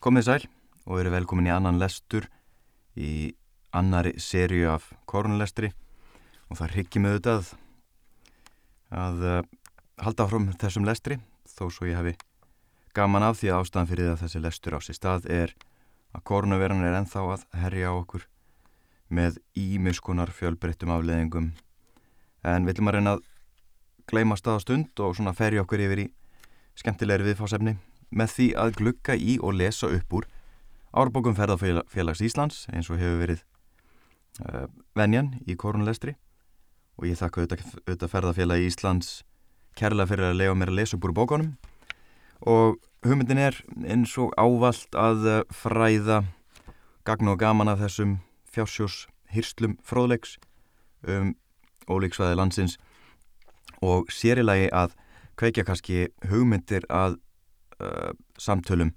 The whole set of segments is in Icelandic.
Komið sæl og eru velkomin í annan lestur í annari sériu af korunlestri og það hryggir mig auðvitað að uh, halda áfram þessum lestri þó svo ég hefi gaman af því að ástæðan fyrir að þessi lestur á sér stað er að korunaveran er enþá að herja á okkur með ímiskunar fjölbreyttum afleðingum en við viljum að reyna að gleima staðastund og svona ferja okkur yfir í skemmtilegri viðfásefni með því að glukka í og lesa upp úr árbókum ferðarfélags Íslands eins og hefur verið uh, venjan í korunlestri og ég þakka auðvitað ferðarfélagi Íslands kærlega fyrir að lega mér að lesa upp úr bókunum. Og hugmyndin er eins og ávalt að uh, fræða gagn og gaman af þessum fjársjós hýrslum fróðleiks um ólíksvæði landsins. Og sérilagi að kveikja kannski hugmyndir að uh, samtölum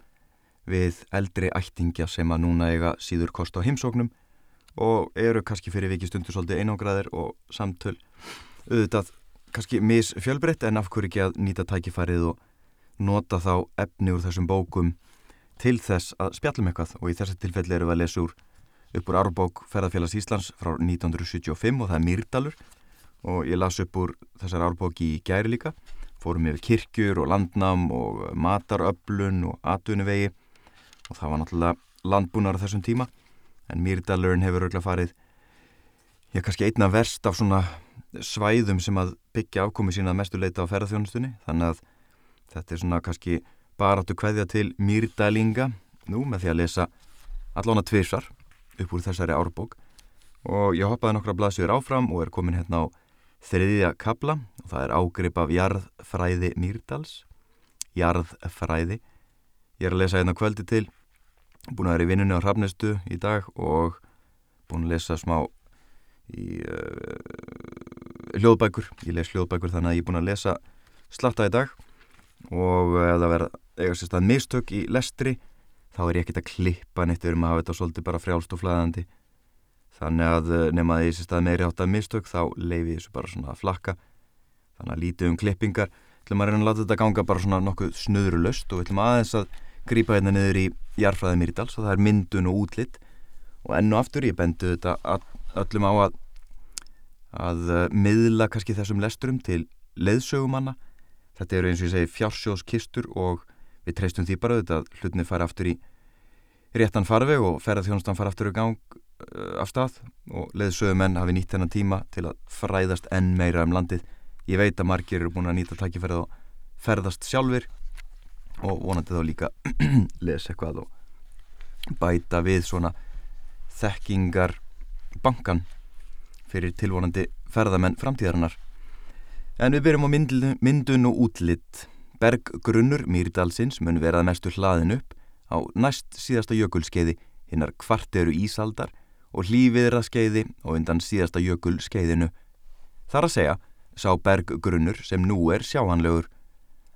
við eldri ættingja sem að núna eiga síður kost á heimsóknum og eru kannski fyrir viki stundur svolítið einangraðir og samtöl auðvitað kannski mis fjölbreytt en af hverju ekki að nýta tækifærið og nota þá efni úr þessum bókum til þess að spjallum eitthvað? Og í þessi tilfelli eru við að lesa úr upp úr árbók Ferðarfélags Íslands frá 1975 og það er Myrdalur og ég las upp úr þessar árbóki í gæri líka fórum yfir kirkjur og landnám og mataröflun og atvinnuvegi. Og það var náttúrulega landbúnar á þessum tíma. En Myrdalurinn hefur örgla farið ég er kannski einna verst af svona svæðum sem að byggja afkomi sína mestu leita á ferðarþjónustunni þannig að þetta er svona kannski baráttu kveðja til Myrdalinga nú með því að lesa allána tvísar upp úr þessari árbók. Og ég hoppaði nokkra blaðsjur áfram og er komin hérna á þriðja kabla og það er ágrip af jarðfræði Mýrdals. Jarðfræði. Ég er að lesa hérna kvöldi til. Búin að vera í vinnunni á Hrafnestu í dag og búin að lesa smá í uh, hljóðbækur. Ég les hljóðbækur þannig að ég er búin að lesa slatta í dag. Og ef það verða eiga sérstað mistök í lestri þá er ég ekkert að klippa neitt. Við erum að hafa þetta svolítið bara frjálst og flæðandi þannig að eh, nema ég sé stað meiri átt að mistök þá leifi þessu bara svona að flakka. Þannig að lítið um klippingar. Ætlum að reyna að láta þetta ganga bara svona nokkuð snöðrulöst og ætlum aðeins að grýpa hérna niður í jarfræði Myrdals og það er myndun og útlitt og enn og aftur ég bendu þetta öllum á að að eh, miðla kannski þessum lesturum til leðsögumanna þetta eru eins og ég segi fjársjóskistur og við treystum því bara auðvitað að hlutinni fara aftur í réttan farveg og ferðarþjónustan fara aftur í gang af stað og leðsögum menn hafi nýtt þennan tíma til að fræðast enn meira um landið. Ég veit að margir eru búin að nýta takkifærið og ferðast sjálfur og vonandi þá líka lesa eitthvað og bæta við svona þekkingar bankan fyrir tilvonandi ferðamenn framtíðarinnar. En við byrjum á myndun og útlitt Berggrunnur Mýrdalsins mun verað mestu hlaðin upp á næst síðasta jökulskeiði. Hinnar kvarteru Ísaldar og hlýviðraskeiði og undan síðasta jökulskeiðinu. Þar að segja sá berggrunnur sem nú er sjáhanlegur.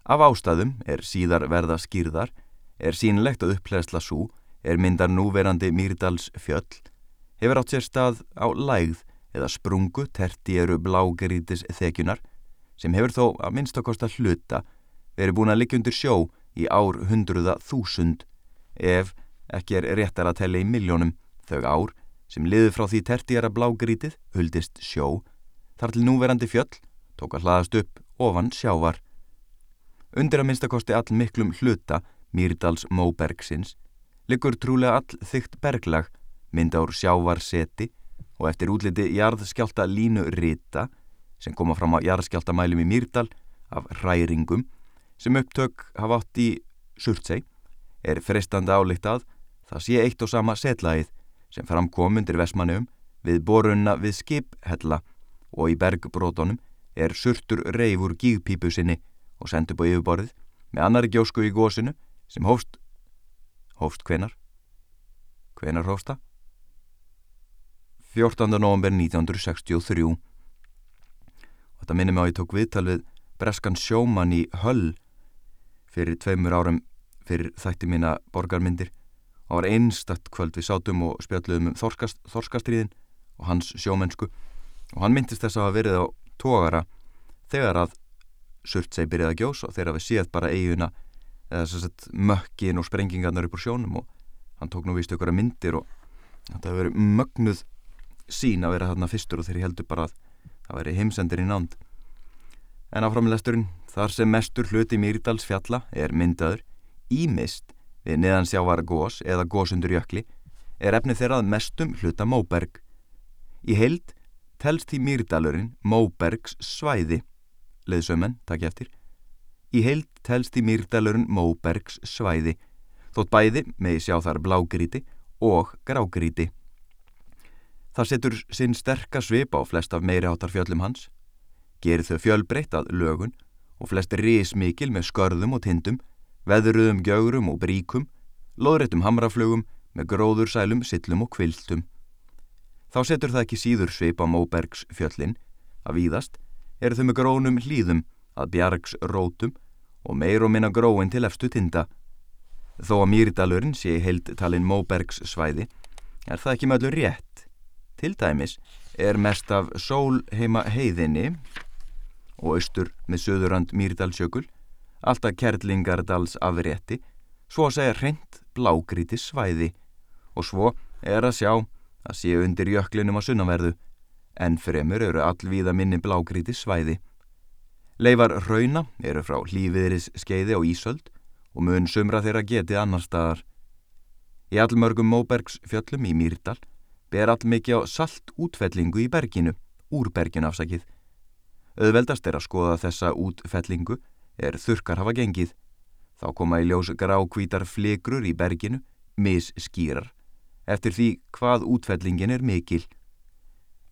Af ástæðum er síðar verða skýrðar, er sínlegt að uppleðsla svo, er myndar núverandi Mýrdals fjöll, hefur átt sér stað á lægð eða sprungu terti eru blágerítis þekjunar sem hefur þó að minnstakosta hluta verið búin að liggja undir sjó í ár hundruða þúsund ef ekki er réttar að tella í miljónum þau ár sem liður frá því tertjara blágrítið huldist sjó þar til núverandi fjöll tók að hlaðast upp ofan sjávar. Undir að minnstakosti all miklum hluta Mýrdals Móbergsins liggur trúlega all þygt berglag mynda úr sjávarseti og eftir útliti jarðskjálta línu rita sem koma fram á jarðskjáltamælum í Mýrdal af hræringum sem upptök hafa átt í Surtsey er frestandi álíkt að það sé eitt og sama setlaðið sem framkom undir Vesmanum við borunna við skiphella og í bergbrótonum er surtur reyfur gígpípu sinni og sendur búið yfirborðið með annari gjósku í gósinu sem hófst hófst hvenar? Hvenar hófsta? 14. november 1963 og þetta minnum á að ég tók viðtal við breskan sjóman í Höll fyrir tveimur árum fyrir þætti mína borgarmyndir og var einstatt kvöld við sátum og spjalluðum um þorskast, þorskastriðin og hans sjómennsku og hann myndist þess að hafa verið á tógara þegar að Surtsey byrjaði að gjós og þegar við séð bara eiguna eða að mökkin og sprengingarnar upp úr sjónum og hann tók nú vist ykkur að myndir og þetta hefur verið mögnuð sín að vera þarna fyrstur og þeir heldur bara að það væri heimsendir í nánd. En áframlesturinn, þar sem mestur hluti Mýrdals fjalla er myndaður, ímist við neðan sjávar gós eða gósundur jökli, er efnið þeirrað mestum hluta Móberg. Í heild telst því Mýrdalurinn Móbergs svæði, leðsömen, takk ég eftir. Í heild telst því Mýrdalurinn Móbergs svæði, þótt bæði með sjá þar blágríti og grágríti. Það setur sinn sterkar svip á flest af meiri áttar fjöllum hans, gerir þau fjölbreytt að lögun og flest rismikil með skörðum og tindum, veðruðum gjögurum og bríkum, loðréttum hamraflögum með gróðursælum, sillum og kviltum. Þá setur það ekki síður svip á Móbergs fjöllin, að víðast eru þau með grónum hlýðum að bjargs rótum og meir og minna gróin til efstu tinda. Þó að Mýrdalurinn sé heild talin Móbergs svæði, er það ekki með öllu rétt. Til dæmis er mest af sól heima heiðinni og austur með söðurand Mýrdalsjökul, alltaf Kerlingardals afrétti, svo að segja reynd blágríti svæði og svo er að sjá að sé undir jöklinum á sunnaverðu, en fremur eru allvíða minni blágríti svæði. Leifar rauna eru frá hlýviðris skeiði og ísöld og mun sumra þeirra getið annar staðar. Í allmörgum Móbergs fjöllum í Mýrdal ber all mikið á salt útfellingu í berginu, úr berginu afsakið. Öðveldast er að skoða þessa útfellingu er þurkar hafa gengið. Þá koma í ljós grákvítar flikrur í berginu, misskýrar, eftir því hvað útfellingin er mikil.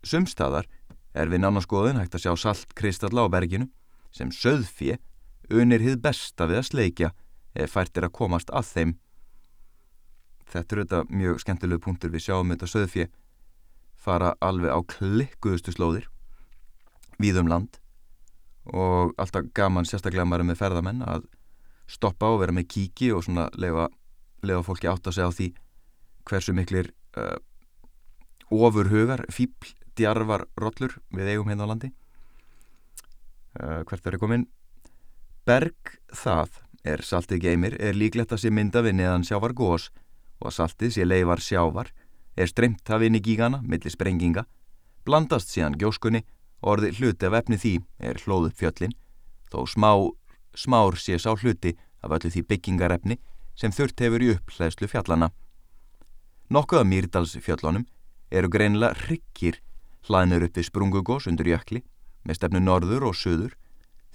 Sumstaðar er við nánarskoðun hægt að sjá saltkristalla á berginu sem söðfje unir hið besta við að sleikja ef fært er að komast að þeim. Þetta er auðvitað mjög skemmtilegu punktur við sjáum þetta söðfje fara alveg á klikkuðustu slóðir víðum land og alltaf gaman sérstaklega maður með ferðamenn að stoppa og vera með kíki og svona lefa, lefa fólki átt að segja á því hversu miklir uh, ofurhugar, fíbl, djarvar rollur við eigum hérna á landi. Uh, hvert er komin Berg það er saltið geymir er líklegt að sé mynda við neðan sjávar gós og að saltið sé leifar sjávar er streymt af inn í gígana millir sprenginga blandast síðan gjóskunni Orði hluti af efni því er hlóðu fjöllin, þó smá, smár sé sá hluti af öllu því byggingarefni sem þurft hefur í upplæðslu fjallana. Nokkuð af Mýrdalsfjöllunum eru greinilega ryggir hlaðnur upp við sprungugós undir jökli með stefnu norður og söður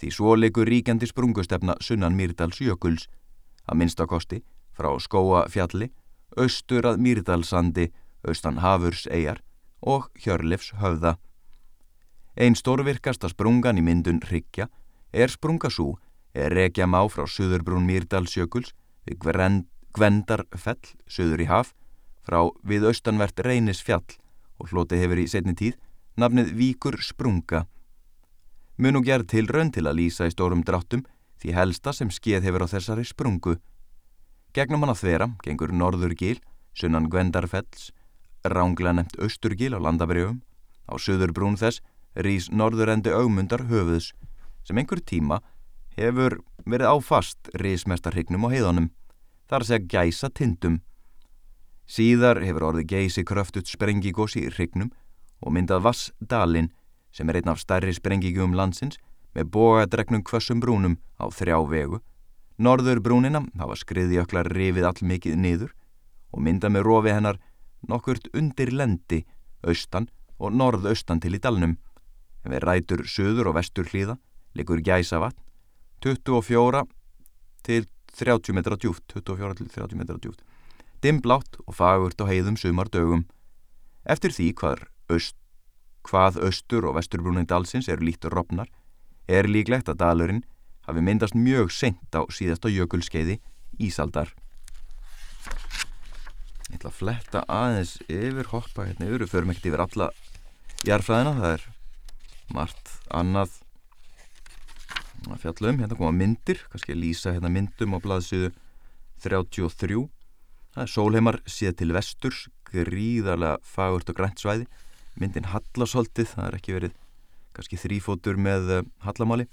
því svo leikur ríkjandi sprungustefna sunnan Mýrdalsjökuls að minnstakosti frá skóa fjalli, austur að Mýrdalsandi, austan Hafurs eigjar og Hjörlefs höfða. Einn stórvirkasta sprungan í myndun Ryggja er sprungasú er rekja má frá Suðurbrún Mýrdalsjökuls við Gvendarfell, Suður í haf, frá við austanvert Reynis fjall og hloti hefur í setni tíð nafnið Víkur sprunga. Munu gerð til raun til að lýsa í stórum dráttum því helsta sem skeið hefur á þessari sprungu. Gegnum hann að þvera gengur Norðurgíl, sunnan Gvendarfells, rángla nefnt Östurgíl á landabrjöfum, á Suðurbrún þess rýs norðurendi augmundar höfuðs sem einhver tíma hefur verið áfast rýsmestarhyggnum og heiðanum, þar segja gæsa tindum. Síðar hefur orðið gæsi kröftut sprengigós í hrygnum og myndað Vassdalin sem er einn af stærri sprengigum landsins með bogadregnum kvössum brúnum á þrjá vegu. Norður brúnina hafa skriðjöklar rifið all mikið niður og myndað með rofi hennar nokkurt undir lendi, austan og norðaustan til í dalnum. En við rætur söður og vestur hlýða likur gæsavatn 24 til 30 metra djúft 24 til 30 metra djúft Dimblátt og fagurt og heiðum sumar dögum Eftir því hvað, öst, hvað östur og vesturbrúnin dalsins eru lítur ropnar er líklegt að dalurinn hafi myndast mjög sent á síðasta jökulskeiði Ísaldar. Ég ætla að fletta aðeins yfir hoppa hérna yfir, við förum ekkert yfir alla jarfræðina, það er margt annað að fjalla um, hérna koma myndir kannski að lýsa hérna myndum á blaðsíðu 33 það er sólheimar síða til vesturs gríðarlega fagurt og grænt svæði. Myndin Hallasholtið, það er ekki verið kannski þrýfótur með uh, Hallamáli.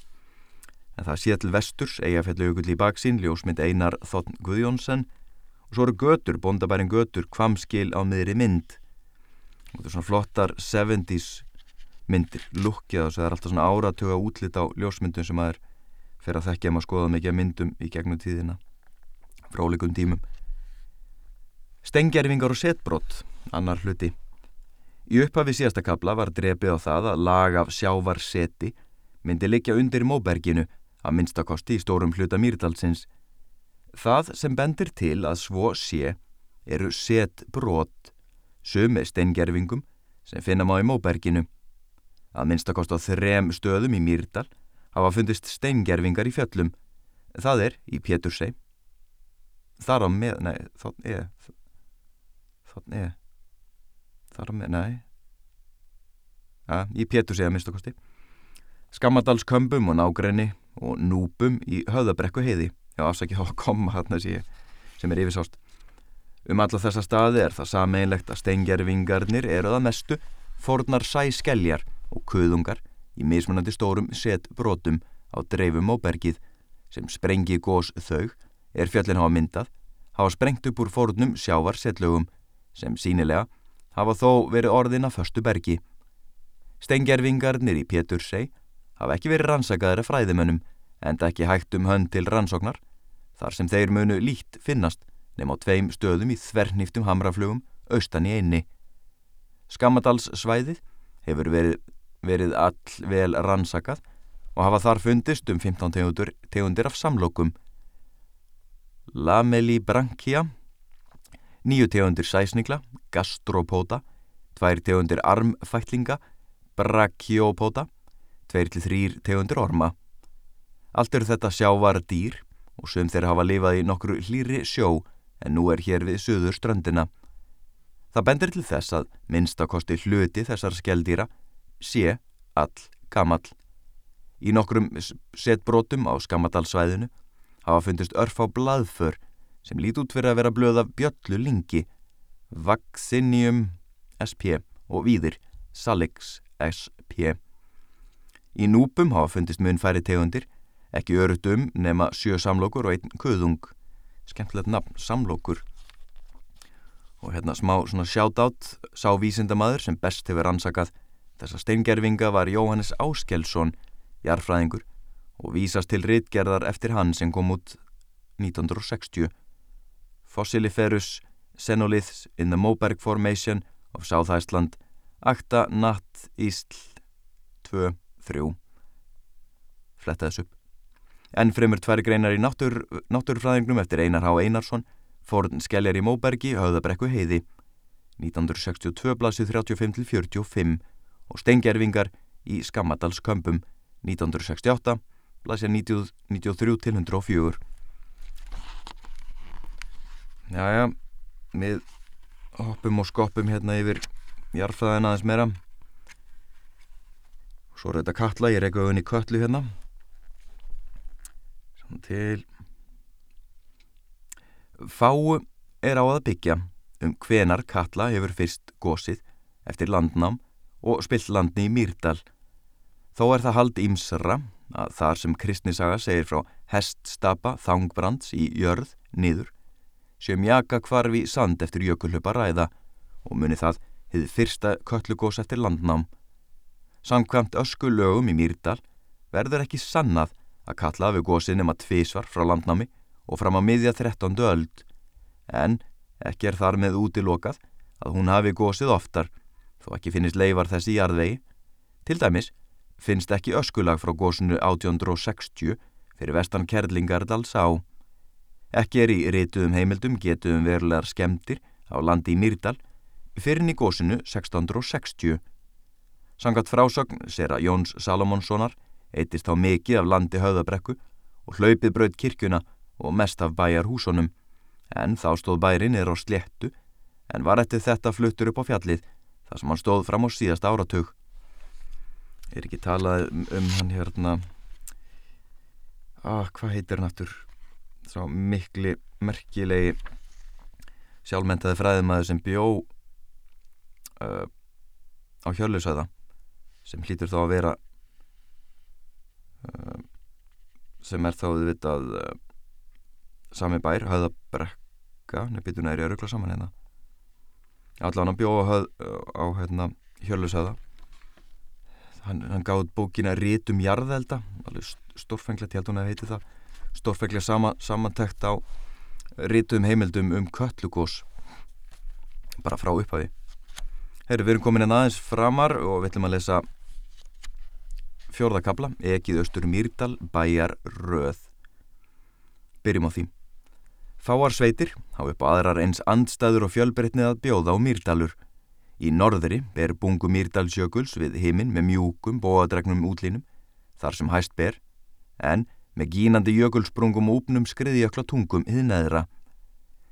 En það sé til vesturs ykkur í baksín, ljósmynd Einar Þotn Guðjónsson. Og svo eru götur, bondabærin götur, kvamskil á miðri mynd. Og þetta er svona flottar 70's myndir, lukkið það er alltaf svona áratuga útlitt á ljósmyndum sem að er fyrir að þekkja maður skoða mikið myndum í gegnum tíðina fráleikum tímum Stengjerfingar og setbrott annar hluti Í upphafi síðasta kabla var drefið á það að lag af sjávar seti myndi likja undir móberginu að minnstakosti í stórum hluta mýrdalsins. Það sem bendir til að svo sé eru setbrott, sumi steingerfingum sem finna má í móberginu. Að minnstakost á þrem stöðum í mýrdal hafa fundist steingerfingar í fjöllum. Það er í Pétursei. Þar á með, nei, þótt er, þótt er þar með, næ ja, í Pétur segja minnstakosti Skammadalskömbum og nágrenni og núpum í höðabrekku heiði já, afsakið á að koma þarna sem er yfirsást um alla þessa staði er það sameinlegt að stengjarvingarnir eru það mestu fornar sæskeljar og kuðungar í mismunandi stórum setbrotum á dreifum og bergið sem sprengi gós þau er fjallin hafa myndað hafa sprengt upp úr fornum sjávar setlögum sem sínilega hafa þó verið orðin að förstu bergi. Stengjerfingarnir í Pétursei hafa ekki verið rannsakaðara fræðimönnum en ekki hægt um hönd til rannsóknar þar sem þeir munu líkt finnast nema á tveim stöðum í þvernýftum hamraflugum austan í einni. Skammadals svæðið hefur verið, verið all vel rannsakað og hafa þar fundist um 15 tegundur, tegundir af samlokum. Lamellibrankia Nýju tegundir sæsnigla, gastropóta, tvær tegundir armfætlinga, brachiopóta, tveir til þrýr tegundir orma. Allt eru þetta sjávar dýr og sem þeir hafa lifað í nokkru hlýri sjó en nú er hér við söður ströndina. Það bendir til þess að minnstakosti hluti þessar skeldýra sé all gamall. Í nokkrum setbrótum á skammadalsvæðinu hafa fundist örf á blaðför sem lít út fyrir að vera blöð af bjöllu lingi, Vaccinium SP og víðir Salix SP. Í núpum hafa fundist munfæri tegundir, ekki örutt um nema sjö samlokur og einn kuðung. Skemmtilegt nafn, samlokur. Og hérna smá svona sjátátt sá vísindamadur sem best hefur ansakað þessa steingerfinga var Jóhannes Áskelsson, jarfræðingur, og vísast til rittgerðar eftir hann sem kom út 1960. Fossiliferus Senoliths in the Moberg Formation of South Iceland Akta Natt Ísl 2-3 Flettaðis upp Enn fremur tværi greinar í náttúr, náttúrfræðingnum eftir Einar H. Einarsson Forn skelljar í Móbergi, höfðabrekku heiði 1962 blasið 35-45 og stengjerfingar í Skammadalskömpum 1968 blasið 93-104 Jæja, við hoppum og skoppum hérna yfir jarfæðina aðeins meira. Svo er þetta kalla, ég reyka auðvunni köllu hérna. Svona til. Fáu er á að byggja um hvenar kalla hefur fyrst gósið eftir landnám og spilt landni í Mýrdal. Þó er það hald ímsra að þar sem kristnisaga segir frá heststapa þangbrands í jörð niður sem jaka kvarfi sand eftir jökulhupa ræða og muni það hefði fyrsta köllugós eftir landnám. Samkvæmt ösku lögum í Mýrdal verður ekki sannað að kalla við gósið nema tvísvar frá landnámi og fram á miðja 13. öld, en ekki er þar með útilokað að hún hafi gósið oftar, þó ekki finnist leifar þessi í jarðvegi. Til dæmis finnst ekki öskulag frá gósinu 1860 fyrir vestan Kerlingardals á. Ekki er í rituðum heimildum getuðum verulegar skemdir á landi í Myrdal fyrir í gósinu 1660. Sangat frásögn sér að Jóns Salomonssonar eitist á mikið af landi höðabrekku og hlaupið brauð kirkuna og mest af bæjar húsunum en þá stóð bærin er á sléttu en var eftir þetta fluttur upp á fjallið þar sem hann stóð fram á síðast áratug. Er ekki talað um, hann hérna, ah, hvað heitir hann aftur? sá mikli merkilegi sjálfmentaði fræðimæður sem bjó uh, á hjörlusöða sem hlýtur þá að vera uh, sem er þá auðvitað uh, sami bær, höðabrekka nefnituna er ég að ruggla saman hérna allan að bjóða á hérna, hjörlushöða hann, hann gáði bókina Rítum jarðelda stórfenglegt, ég held hún að heiti það. Stórfenglega sama, samantekt á rítum heimildum um köllugós bara frá upphafi. Herru, við erum komin en aðeins framar og við ætlum að lesa fjórðakabla, ekið austur Mýrdal, bæjar röð byrjum á því Fáar sveitir hafa upp aðrar eins andstæður og fjölbreytnið að bjóða á Mýrdalur. Í norðri ber bungu Mýrdalsjökuls við heiminn með mjúkum bóadregnum útlínum, þar sem hæst ber, en með gínandi jökulsprungum og úpnum skriðjökla tungum hið neðra.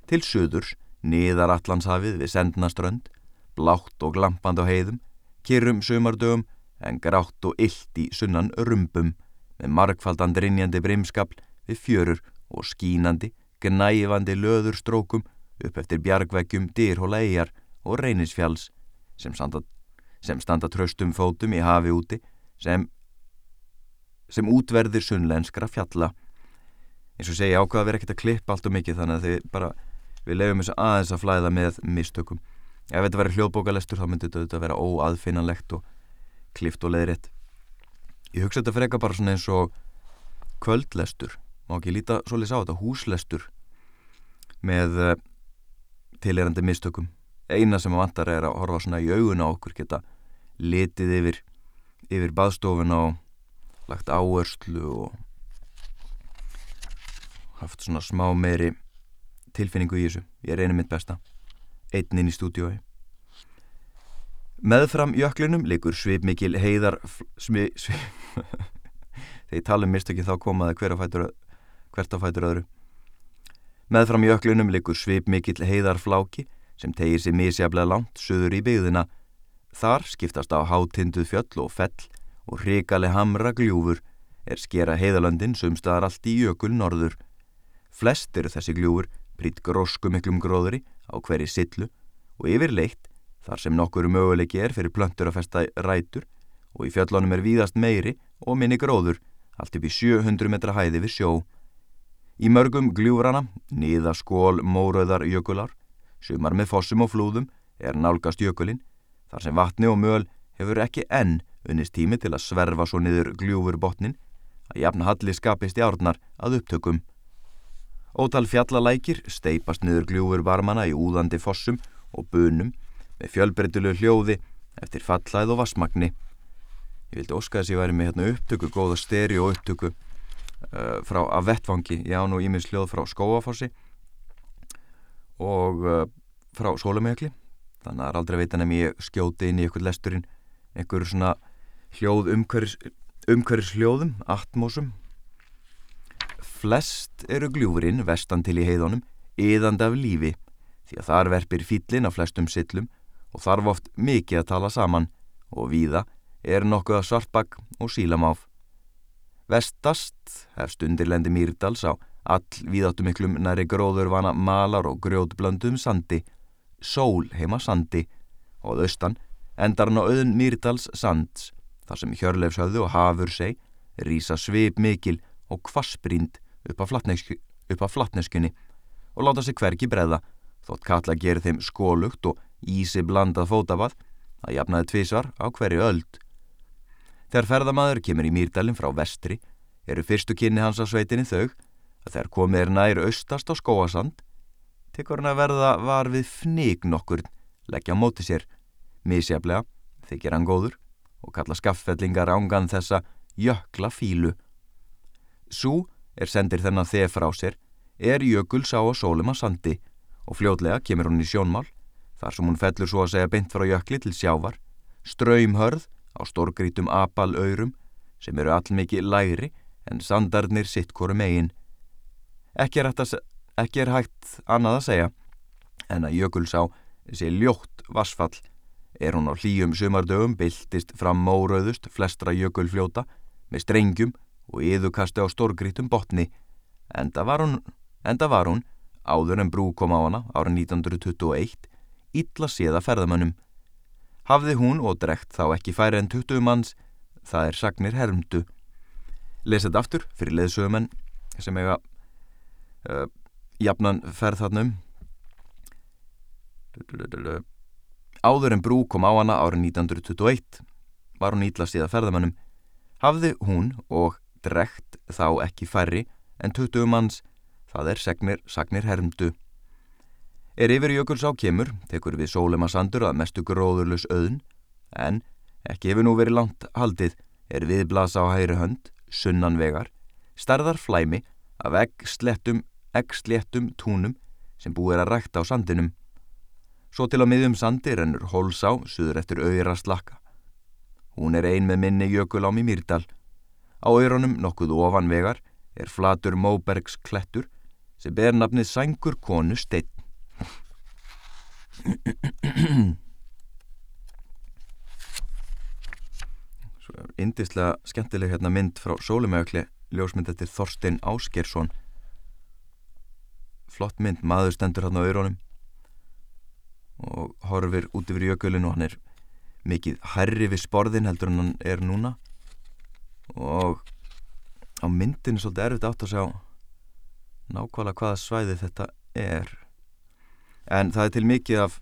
Til söðurs, niðar allanshafið við sendnaströnd, blátt og glampand á heiðum, kyrrum sömardögum en grátt og illt í sunnan rumbum, með markfaldan drinjandi brimskapl við fjörur og skínandi gnæfandi löðurstrókum upp eftir bjargvekkjum, dýrhóla eigjar og reynisfjalls sem standa, sem standa tröstum fótum í hafi úti sem, sem útverðir sunnlenskra fjalla. Eins og segja ákvaða að vera ekkert að klippa allt og mikið þannig að þið bara, við lefum þess aðeins að flæða með mistökum. Ef þetta verið hljóðbókalestur þá myndi þetta vera óaðfinnanlegt og klift og leiðrétt. Ég hugsa þetta freka bara svona eins og kvöldlestur má ekki líta svolítið sá þetta? Húslestur með uh, tilherandi mistökum. Eina sem að vantar er að horfa svona í auguna okkur geta litið yfir yfir baðstofuna og lagt áherslu og haft svona smá meiri tilfinningu í þessu. Ég reynir mitt besta. Einn inn í stúdiói meðfram jöklinum likur svipmikil heiðar svi, svi, þegar ég tala um mistökin þá komaði hver að fætur hvert að fætur öðru. Meðfram jöklunum likur svip mikill heiðarfláki sem tegir sér misjaflega langt söður í byggðina. Þar skiptast á hátinduð fjöll og fell og hrikali hamra gljúfur er skera heiðalöndin sumstaðar allt í jökul norður. Flest eru þessi gljúfur prýtt grósku miklum gróðuri á hverji sillu og yfirleitt þar sem nokkur möguleiki er fyrir plöntur að festa rætur og í fjöllunum er víðast meiri og minni gróður allt upp í 700 metra hæði við sjó. Í mörgum gljúrana, niða skól móröðar jökular, sumar með fossum og flúðum er nálgast jökulin, þar sem vatni og möl hefur ekki enn unnist tími til að sverfa svo niður gljúfur botnin, að jafn halli skapist í árnar að upptökum. Ótal fjallalækir steipast niður gljúfur varmana í úðandi fossum og bunum með fjölbreytilu hljóði eftir fallæð og vassmagni. Ég vildi óska þess að ég væri með hérna upptöku, góða steri og upptöku uh, frá að vettvangi. Ég á nú ímins hljóð frá skóafossi og uh, frá sólumegli þannig að það er aldrei veitan ef ég skjóti inn í einhver lesturinn. Einhver svona hljóð umhverjus, hljóðum, atmósum flest eru gljúfurinn vestan til í heiðunum yðand af lífi því að þar verpir fýllin af flestum sillum og þarf oft mikið að tala saman og víða er nokkuð að svartbakk og sílamáf Vestast hefst undirlendi Mýrdals á all viðáttumiklum næri gróðurvana malar og grjótblöndum sandi, sól heima sandi og austan endar hann á auðun Mýrdals sands þar sem hjörleifshöðu og hafur seg rýsa svip mikil og kvassbrínd upp á flatneskunni og láta sig hverki breða þótt kalla gerir þeim skólugt og ísi blandað fótabað að jafnaði tvísvar á hverju öld. Þegar ferðamaður kemur í Mýrdalinn frá vestri eru fyrstu kynni hans á sveitinni þau að þegar komið er nær austast á skóasand tekur hann að verða var við fník nokkur leggja á móti sér misjaflega þykir hann góður og kalla skaffellingar ángan þessa jökla fílu. Sú er sendir þennan þegar frá sér er jökuls á að sólum að sandi og fljótlega kemur hún í sjónmál þar sem hún fellur svo að segja bynt frá jökli til sjávar ströymhörð á stórgrítum apalaurum sem eru allmikið læri en sandarnir sitt koru megin. Ekki er, ekki er hægt annað að segja en að Jökulsá sé ljótt vassfall er hún á hlýjum sumardögum byltist fram mórauðust flestra jökulfljóta með strengjum og yðukasti á stórgrítum botni enda var hún, enda var hún áður en brú kom á hana ára 1921 illa séða ferðamönnum Hafði hún og drekt þá ekki færi en 20 manns, það er sagnir hermdu. lesa þetta aftur fyrir leðsögumenn sem eiga uh, jafnan ferð þarna um. Áður en brú kom á hana árið 1921 var hún ítla síða ferðamannum hafði hún og drekt þá ekki færri en 20 manns það er segnir, sagnir hermdu Er yfir jökuls á kemur tekur við sólema sandur að mestu gróðurlus auðn en ekki hefur nú verið langt haldið er viðblasa á hægri hönd sunnan vegar starðar flæmi af egg slettum, egg slettum túnum sem búið er að rækta á sandinum Svo til á miðjum sandi rennur Hólsá suður eftir auðra slakka. Hún er ein með minni jökulám í Mýrdal. Á auðrunum nokkuð ofan vegar er flatur Móbergs klettur sem ber nafnið Sængur konu steinn. Svo indislega skemmtileg hérna mynd frá Sólumögli, ljósmynd eftir Þorstein Áskersson. Flott mynd, maður stendur hérna á auðrunum og horfir út yfir jökulin og hann er mikið herri við sporðin heldur en hann er núna og á myndin er svolítið erfitt átt að sjá nákvæmlega hvaða svæði þetta er en það er til mikið af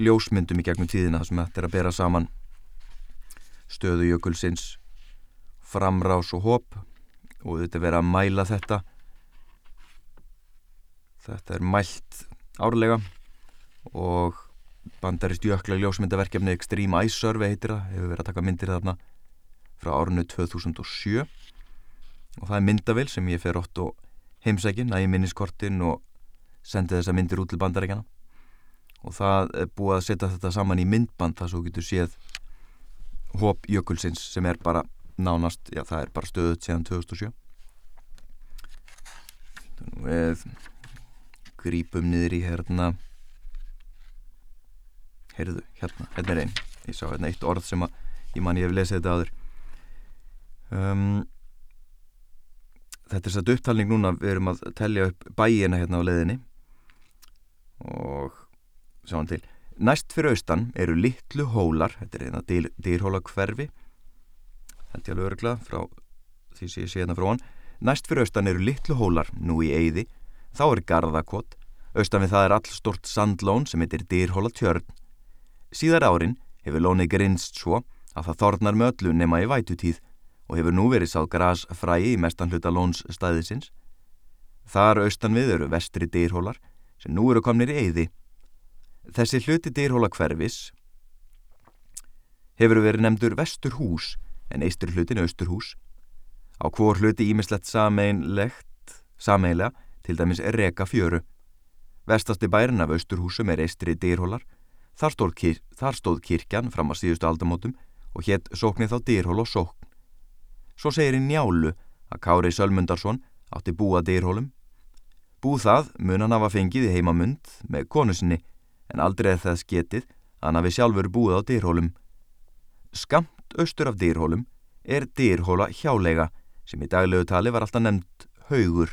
ljósmyndum í gegnum tíðina sem þetta er að bera saman stöðu jökulsins framrás og hóp og þetta er verið að mæla þetta. Þetta er mælt árlega og bandarist jökla ljósmyndaverkefni Extreme Ice Survey heitir það hefur verið að taka myndir þarna frá árunnu 2007 og það er myndavel sem ég fer ótt og heimsækin að ég minniskortin og sendi þessa myndir út til bandarækjana og það er búið að setja þetta saman í myndband það svo getur séð hóp jökulsins sem er bara nánast, já það er bara stöðut séðan 2007 við grípum niður í hérna heyrðu, hérna, hérna er einn ég sá hérna eitt orð sem að ég man ég hef lesið þetta aður um, þetta er satt upptalning núna við erum að tellja upp bæina hérna á leðinni og sjáum til. Næst fyrir austan eru litlu hólar þetta er hérna dyr, dýrhóla hverfi þetta er alveg örgla frá því sem ég sé hérna frá hann næst fyrir austan eru litlu hólar nú í eyði. Þá er garðakott austan við það er all stort sandlón sem heitir dýrhóla tjörn Síðar árin hefur lónið grinst svo að það þornar með öllu nema í vætutíð og hefur nú verið sáð gras fræi í mestan hluta lóns stæðisins. Þar austan við eru vestri dýrhólar sem nú eru komnir í eyði. Þessi hluti dýrhóla hverfis hefur verið nefndur vestur hús en eistur hlutin austur hús. Á hvor hluti ímislegt sameinlegt, sameinlega, til dæmis er reka fjöru. Vestasti bærin af austurhúsum er eistri dýrhólar Þar kyr, þar stóð kirkjan fram að síðustu aldamótum og hétt sóknið þá dýrhól og sókn. Svo segir í njálu að Kári Sölmundarsson átti búa dýrhólum. Búð það mun hann hafa fengið í heimamund með konu sinni en aldrei er þess getið hann hafi sjálfur búið á dýrhólum. Skamt austur af dýrhólum er dýrhóla hjálega sem í daglegu tali var alltaf nefnd haugur.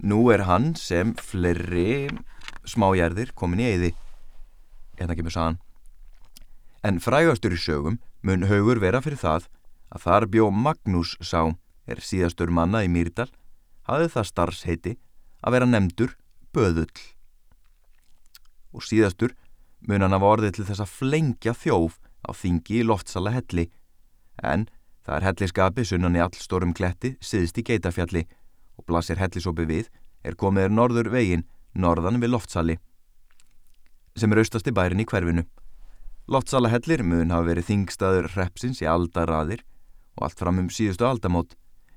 Nú er hann sem fleiri smájærðir komin í eyði hérna kemur sagan. En frægastur í sögum mun haugur vera fyrir það að þar bjó Magnús sá, er síðastur manna í Mýrdal, hafði það starfsheiti að vera nefndur Böðull. Og síðastur mun hann af orðið til þess að flengja þjóf á þingi í loftsala helli, en það er helliskapi sunnan í allstórum kletti siðst í geitafjalli og blasir hellisopi við er komiður norður vegin norðan við loftsali sem er austasti bærin í hverfinu. Lottsalahellir mun hafa verið þingstaður repsins í aldaraðir og allt fram um síðustu aldamót.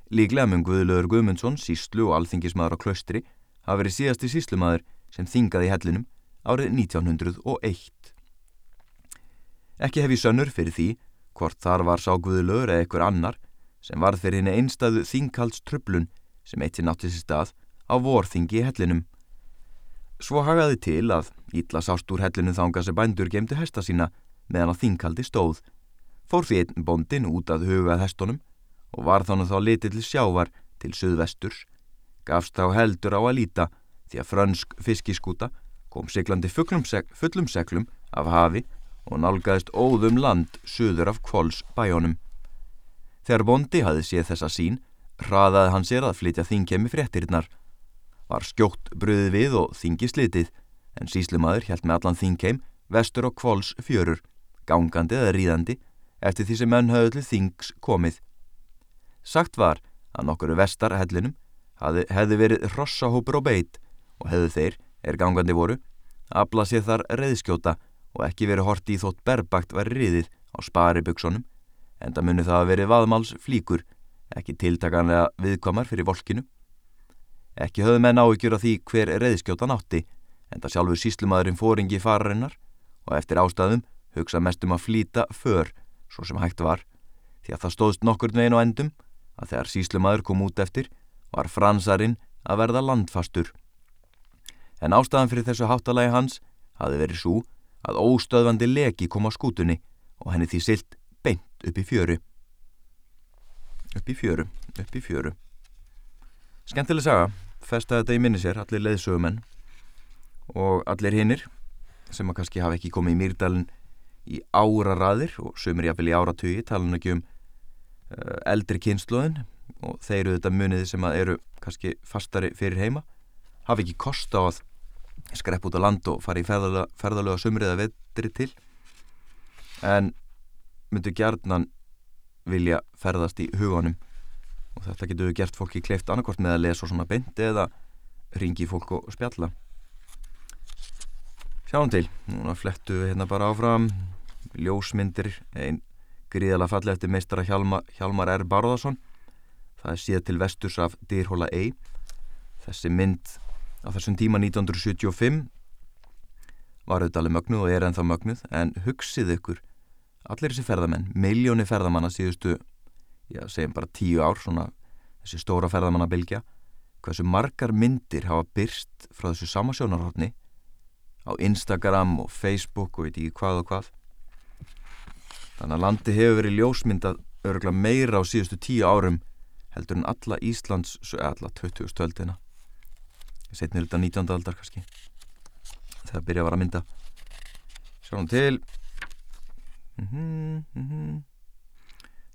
Líklega mun Guðlöður Guðmundsson, síslu og alþingismæður á klaustri, hafa verið síðasti síslumadur sem þingaði hellinum árið 1901. Ekki hef ég sönnur fyrir því hvort þar var sá Guðlöður eða einhver annar sem varð fyrir henni einstæðu þingkaldströflun sem eitt sér náttið sér stað á vorþingi í hellinum. Svo hagaði til að Ítla sást úr hellinu þanga sem bændur gemdi hesta sína meðan á þingkaldi stóð. Fór því einn bondin út að hugað hestunum og var þannig þá litið til sjávar til söðvesturs. Gafst þá heldur á að líta því að frönsk fiskiskúta kom siglandi sek fullum seglum af hafi og nálgæðist óðum land söður af kvols bæjónum. Þegar bondi hafi séð þessa sín hraðaði hann sér að flytja þingkemi fréttirinnar. Var skjótt bröðið við og þingi slitið, en síslumadur held með allan þingkeim vestur og kvols fjörur, gangandi eða ríðandi, eftir því sem menn höfðu til þings komið. Sagt var að nokkuru vestar hellinum hefði verið hrossahópur og beit og hefðu þeir, er gangandi voru, aflað sér þar reyðskjóta og ekki verið horti í þótt berbakt var riðið á spariböksunum, en það muni það að verið vaðmáls flíkur, ekki tiltakanlega viðkomar fyrir volkinu. Ekki höfðu menn áhyggjur af því hver reyðskjótan átti, en það sjálfur síslumadurinn fóringi fararinnar og eftir ástæðum hugsa mest um að flýta för, svo sem hægt var, því að það stóðst nokkur veginn á endum að þegar síslumadur kom út eftir var fransarinn að verða landfastur. En ástæðan fyrir þessu háttalagi hans hafi verið svo að óstöðvandi leki kom á skútunni og henni því silt beint upp í fjöru. Upp í fjöru, upp í fjöru. Skemmtileg saga, festa þetta í minni sér, allir leðsögumenn og allir hinnir sem að kannski hafa ekki komið í mýrdalinn í áraraðir og sömur jáfnvel í áratugi, talan ekki um uh, eldri kynsluðin og þeir eru þetta muniði sem að eru kannski fastari fyrir heima. Hafa ekki kost á að skrepp út á land og fara í ferðalega, ferðalega sömur eða vetri til. En myndu gjarnan vilja ferðast í hugunum og þetta getur gert fólki kleift annarkort með að lesa svona beint eða ringi fólk og spjalla. Sjáum til, núna flettu við hérna bara áfram. Ljósmyndir, einn gríðala falli eftir meistara Hjalmar, Hjalmar R. Barðarsson það er síðan til vesturs af Dýrhóla E þessi mynd á þessum tíma 1975 var auðvitað alveg mögnuð og er ennþá mögnuð en hugsið ykkur allir þessi ferðamenn, miljóni ferðamanna síðustu, já segjum bara tíu ár svona þessi stóra ferðamannabilgja hversu margar myndir hafa byrst frá þessu samasjónarhóttni á Instagram og Facebook og veit ekki hvað og hvað. Þannig að landi hefur verið ljósmyndað öruglega meira á síðustu tíu árum heldur en alla Íslands alla 20. stöldina setnir þetta 19. aldar kannski þegar byrja að vara að mynda sjáum til mm -hmm, mm -hmm.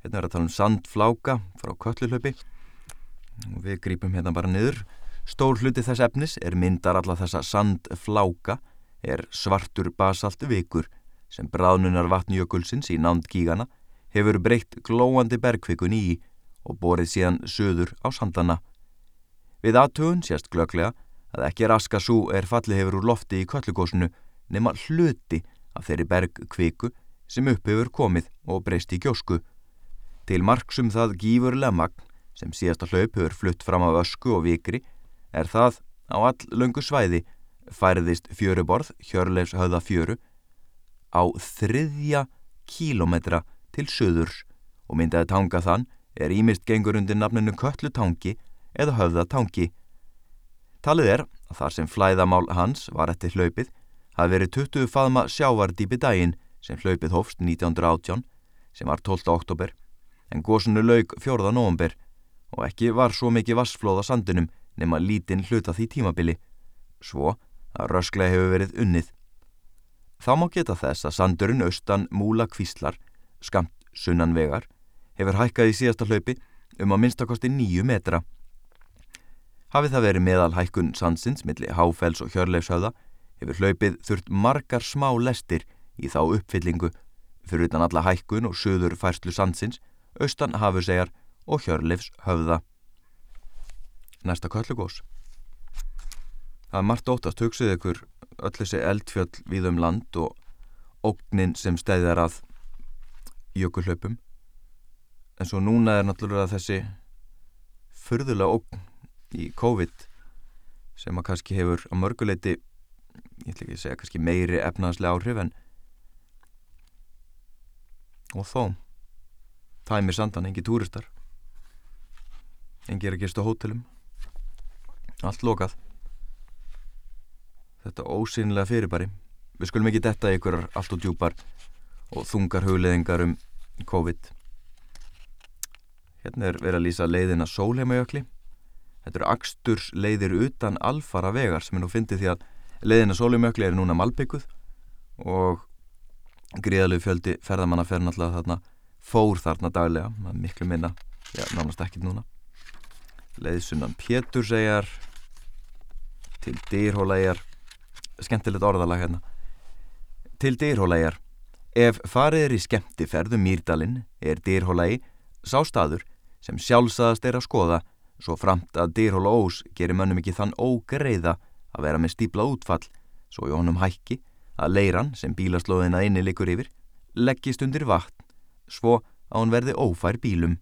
hérna er að tala um sandfláka frá köllulöpi og við grípum hérna bara niður stór hluti þess efnis er myndar alla þessa sandfláka er svartur basalt vikur sem bráðnunar vatnjökulsins í nánd gígana hefur breytt glóandi bergkvikun í og borið síðan söður á sandana. Við aðtögun sést glöglega að ekki raska svo er falli hefur úr lofti í köllugósinu nema hluti af þeirri bergkviku sem upp hefur komið og breyst í gjósku. Til marksum það gífurlega magn sem síðasta hlaup hefur flutt fram af ösku og vikri er það á all löngu svæði færiðist fjöruborð Hjörleifs höfða fjöru á þriðja kílometra til söðurs og myndaði tanga þann er ímist gengur undir nafninu Köllutangi eða höfðatangi. Talið er að þar sem flæðamál hans var eftir hlaupið hafi verið 20 faðma sjávardýpi daginn sem hlaupið hófst 1918 sem var 12. oktober en gósunu laug 4. november og ekki var svo mikið vassflóð á sandunum nema lítinn hluta því tímabili. Svo að rösklega hefur verið unnið. Þá má geta þess að sandurinn austan múla kvíslar, skamt sunnan vegar, hefur hækkað í síðasta hlaupi um að minnstakosti nýju metra. Hafið það verið meðal hækkun sandsins millir Háfells og Hjörleifshauða hefur hlaupið þurft margar smá lestir í þá uppfyllingu fyrir utan alla hækkun og söður færslu sandsins, austan Hafusegjar og Hjörleifshauða. Næsta köllugós. Það er margt óttast, hugsið ykkur öll þessi eldfjöll við um land og ógnin sem stæðar að jökulhlaupum en svo núna er náttúrulega þessi förðulega ógn í COVID sem að kannski hefur á mörguleiti ég ætla ekki að segja kannski meiri efnaðslega áhrif en og þó tæmir sandan, engi túristar engi er að gerst á hótelum allt lokað þetta ósynlega fyrirbæri. Við skulum ekki detta ykkur allt og djúpar og þungar hugleðingar um COVID. Hérna er verið að lýsa leiðina sólheimajökli. Þetta eru axturs leiðir utan alfara vegar sem er nú fyndið því að leiðina sólheimajökli er núna malbygguð og gríðalegu fjöldi ferðamanna fer náttúrulega þarna fór þarna daglega, miklu minna, já, nánast ekkit núna. leiðsunnan Pétursegjar til dýrhólæjar skemmtilegt orðalag hérna til dýrhólæjar ef farið er í skemmti ferðum Mýrdalinn er dýrhólægi sá staður sem sjálfsagast er að skoða svo framt að dýrhóla ós gerir mönnum ekki þann ógreiða að vera með stípla útfall svo í honum hækki að leiran sem bílaslóðina inni likur yfir leggist undir vatn svo að hún verði ófær bílum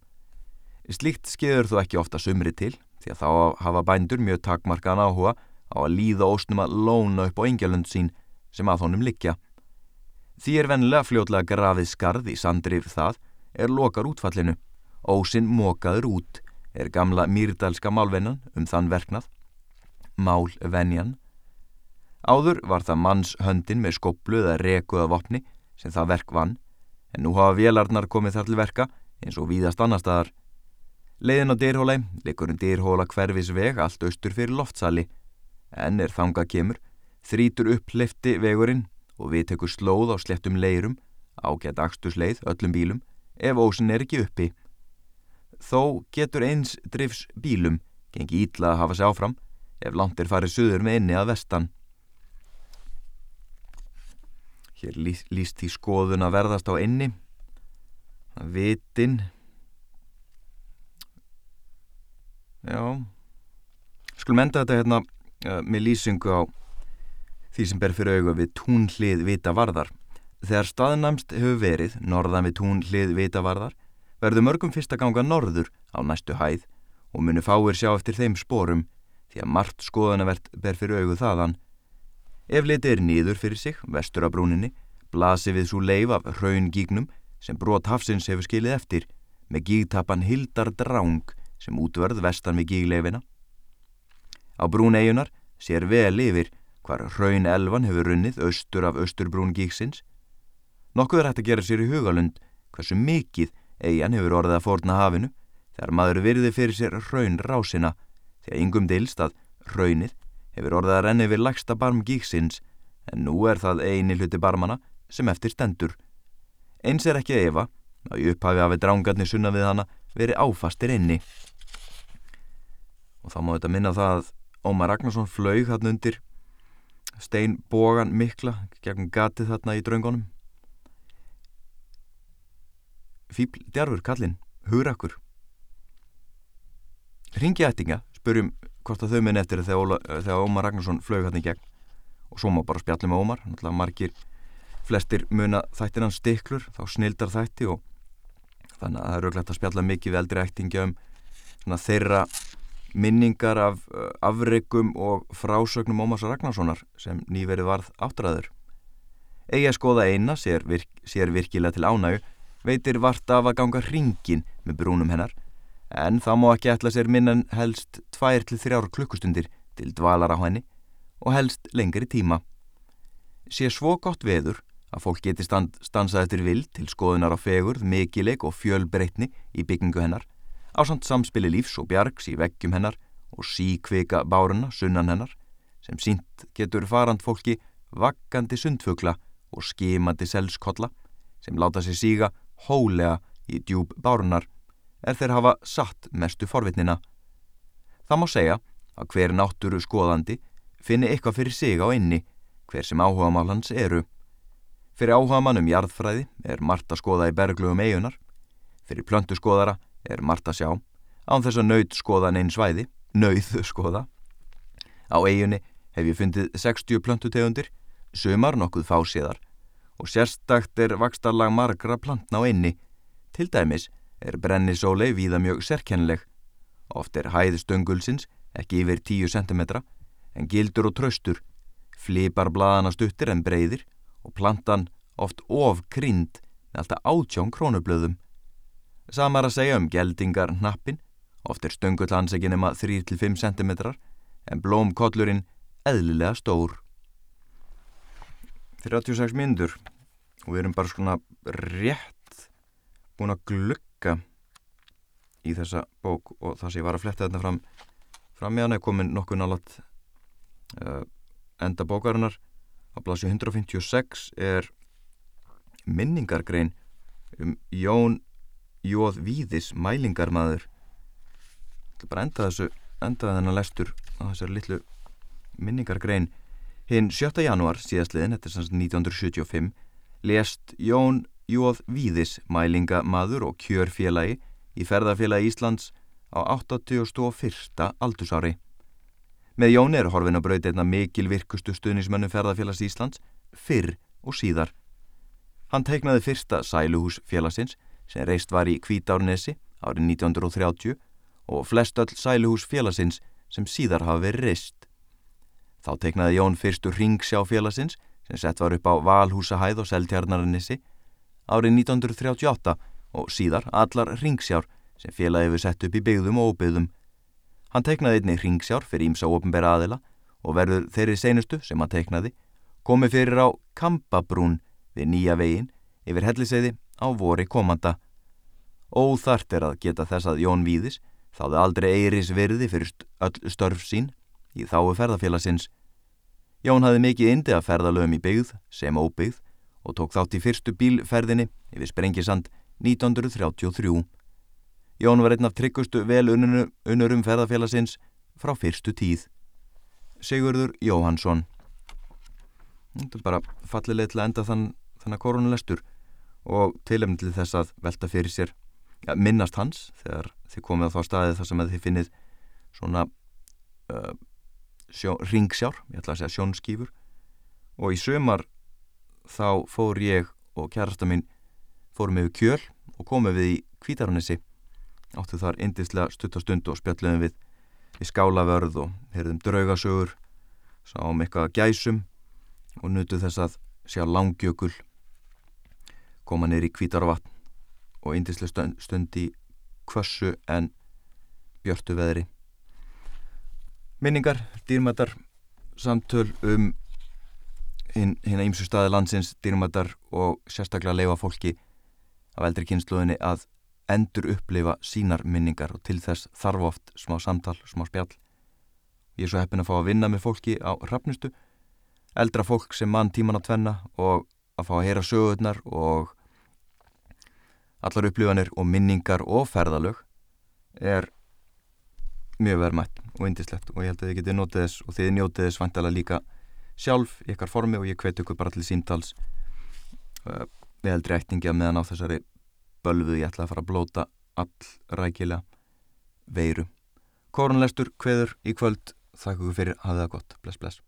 Slíkt skeður þú ekki ofta sumri til því að þá hafa bændur mjög takmarkaðan áhuga á að líða ósnum að lóna upp á engjölund sín sem að honum likja. Því er vennilega fljótlega grafið skarð í sandrif það er lokar útfallinu. Ósinn mókaður út er gamla mýrdalska málvennan um þann verknað. Málvenjan. Áður var það manns höndin með skoplu eða rekuða vopni sem það verk vann en nú hafa vélarnar komið þar til verka eins og víðast annar staðar. Leiðin á dyrhóla, likur um dyrhóla hverfis veg allt austur fyrir loftsali, en er þanga kemur, þrítur upp lefti vegurinn og við tekur slóð á slettum leirum, ágætt axtusleið öllum bílum, ef ósin er ekki uppi. Þó getur eins drifs bílum, gengi ítla að hafa sig áfram, ef langt er farið söður með inni að vestan. Hér líst því skoðun að verðast á inni, vitin, Já, skulum enda þetta hérna uh, með lýsingu á því sem ber fyrir auga við túnhlið vita varðar. Þegar staðnæmst hefur verið, norðan við túnhlið vita varðar, verður mörgum fyrst að ganga norður á næstu hæð og munu fáir sjá eftir þeim spórum því að margt skoðanavert ber fyrir augu þaðan. Ef litið er nýður fyrir sig, vestur af brúninni, blasi við svo leif af hraun gígnum sem brot hafsins hefur skilið eftir með gígtapan Hildar Dráng sem útvörð vestan við gígleifina. Á brún eigunar sér vel yfir hvar hraun elvan hefur runnið austur af austurbrún gígsins. Nokkuð er hægt að gera sér í hugalund hversu mikið eigan hefur orðið að forna hafinu þegar maður virði fyrir sér hraun rásina því að yngum deilst að hraunið hefur orðið að renni við lagsta barm gígsins en nú er það eini hluti barmana sem eftir stendur. Eins er ekki efa að í upphafi hafi drángarnir sunna við hana verið áfastir inni og þá má þetta minna það að Ómar Ragnarsson flög þarna undir stein bógan mikla gegn gatið þarna í draungunum Fýbl djarfur kallinn, hugrakkur Ringi ættinga spurjum hvort að þau minn eftir þegar, þegar Ómar Ragnarsson flög þarna í gegn. Og svo má bara spjallum með Ómar. Náttúrulega margir flestir muna þættir hans stiklur þá snildar þætti og þannig að það er auðvitað að spjalla mikið við eldri ættinga um þeirra minningar af uh, afreikum og frásögnum Ómars Ragnarssonar sem nýverið varð áttræður. Egi að skoða eina sér, virk, sér virkilega til ánægu veitir vart af að ganga hringin með brúnum hennar en það má ekki ætla sér minnan helst 2-3 klukkustundir til dvalar á henni og helst lengri tíma. Sé svo gott veður að fólk geti stand, stansað eftir vild til skoðunar á fegurð, mikileg og fjölbreytni í byggingu hennar á samt samspili lífs og bjargs í veggjum hennar og síkvika báruna sunnan hennar sem sínt getur farand fólki vakkandi sundfugla og skimandi selskolla sem láta sig síga hólega í djúb bárunar er þeir hafa satt mestu forvitnina. Það má segja að hver náttúru skoðandi finni eitthvað fyrir sig á inni hver sem áhuga mál hans eru. Fyrir áhuga mann um jarðfræði er margt að skoða í berglugum eigunar, fyrir plöntu skoðara er margt að sjá, án þess að nöyð skoða neins svæði, nöyð skoða. Á eiginni hef ég fundið 60 plöntutegundir, sömar nokkuð fásiðar og sérstakt er vakstarlag margra plantna á einni. Til dæmis er brennisólei víða mjög sérkennileg. Oft er hæð stöngulsins ekki yfir 10 cm en gildur og tröstur, flipar blaðana stuttir en breyðir og plantan oft of krynd með alltaf átjón krónublöðum. Samar að segja um geldingar hnappin, oft er stöngull hans ekki nema 3-5 cm en blómkollurinn eðlilega stór. 36 myndur og við erum bara svona rétt búin að glukka í þessa bók og það sem ég var að fletta þetta fram fram með hann er komin nokkuð nálat uh, enda bókarinnar. Á blasju 156 er minningargrein um Jón Jóð Víðis mælingarmaður. Bara enda þessu enda þennan lestur á þessari litlu minningargrein hinn 7. januar síðastliðin, þetta er sanns 1975 lest Jón Jóð Víðis mælinga maður og kjörfélagi í ferðarfélagi Íslands á 81. aldursári með Jón er horfin að brauti einna mikil virkustu stuðnismönnum ferðarfélags Íslands fyrr og síðar Hann teiknaði fyrsta sæluhús félagsins sem reist var í Kvítárnesi árið 1930 og flest öll sæluhús félagsins sem síðar hafa verið reist. Þá teiknaði Jón fyrstu ringsjá félagsins sem sett var upp á Valhúsahæð og Seltjarnarinnissi árið 1938 og síðar allar ringsjár sem félagi við sett upp í byggðum og óbyggðum. Hann teiknaði einni ringsjár fyrir ímsa ofinbæra aðila og verður þeirri seinustu sem hann teiknaði komið fyrir á Kampabrún við nýja vegin yfir helliseiði á vori komanda. Óþart er að geta þess að Jón Víðis þáði aldrei eiris virði fyrir öll störf sín í þáu ferðarfélagsins. Jón hafði mikið indi að ferðalögum í byggð sem óbyggð og tók þátt í fyrstu bílferðinni yfir Sprengisand 1933. Jón var einn af tryggustu vel unnurum ferðarfélagsins frá fyrstu tíð. Sigurður Jóhansson Þetta er bara fallileg til að enda þann, þannig koronalestur og tilefni til þess að velta fyrir sér ja, minnast hans þegar þið komið á þá staði þar sem þið finnið svona uh, ringsjár, ég ætla að segja sjónskýfur og í sömar þá fór ég og kærasta mín fórum við kjöl og komum við í kvítarunissi áttu þar indislega stuttastund og spjalluðum við í skálavörð og heyrðum draugasögur sáum eitthvað gæsum og nutu þess að sjá langjökul koma neyri í kvítarvatn og indislega stund í kvössu en björtu veðri. Minningar, dýrmættar, samtöl um hérna ímsu staði landsins, dýrmættar og sérstaklega leifa fólki af eldri kynsluðinni að endur upplifa sínar minningar og til þess þarf oft smá samtal, smá spjall. Ég er svo heppin að fá að vinna með fólki á rafnustu, eldra fólk sem mann tíman að tvenna og að fá að heyra sögurnar og allar upplifanir og minningar og ferðalög er mjög verðmætt og indislegt og ég held að þið getið notið þess og þið njótið þess vantilega líka sjálf í ykkar formi og ég hveti ykkur bara til símtals uh, við heldri eittingi að meðan á þessari bölfuð ég ætla að fara að blóta all rækilega veiru. Korunlestur, hveður í kvöld, þakku fyrir, hafið það gott, bless bless.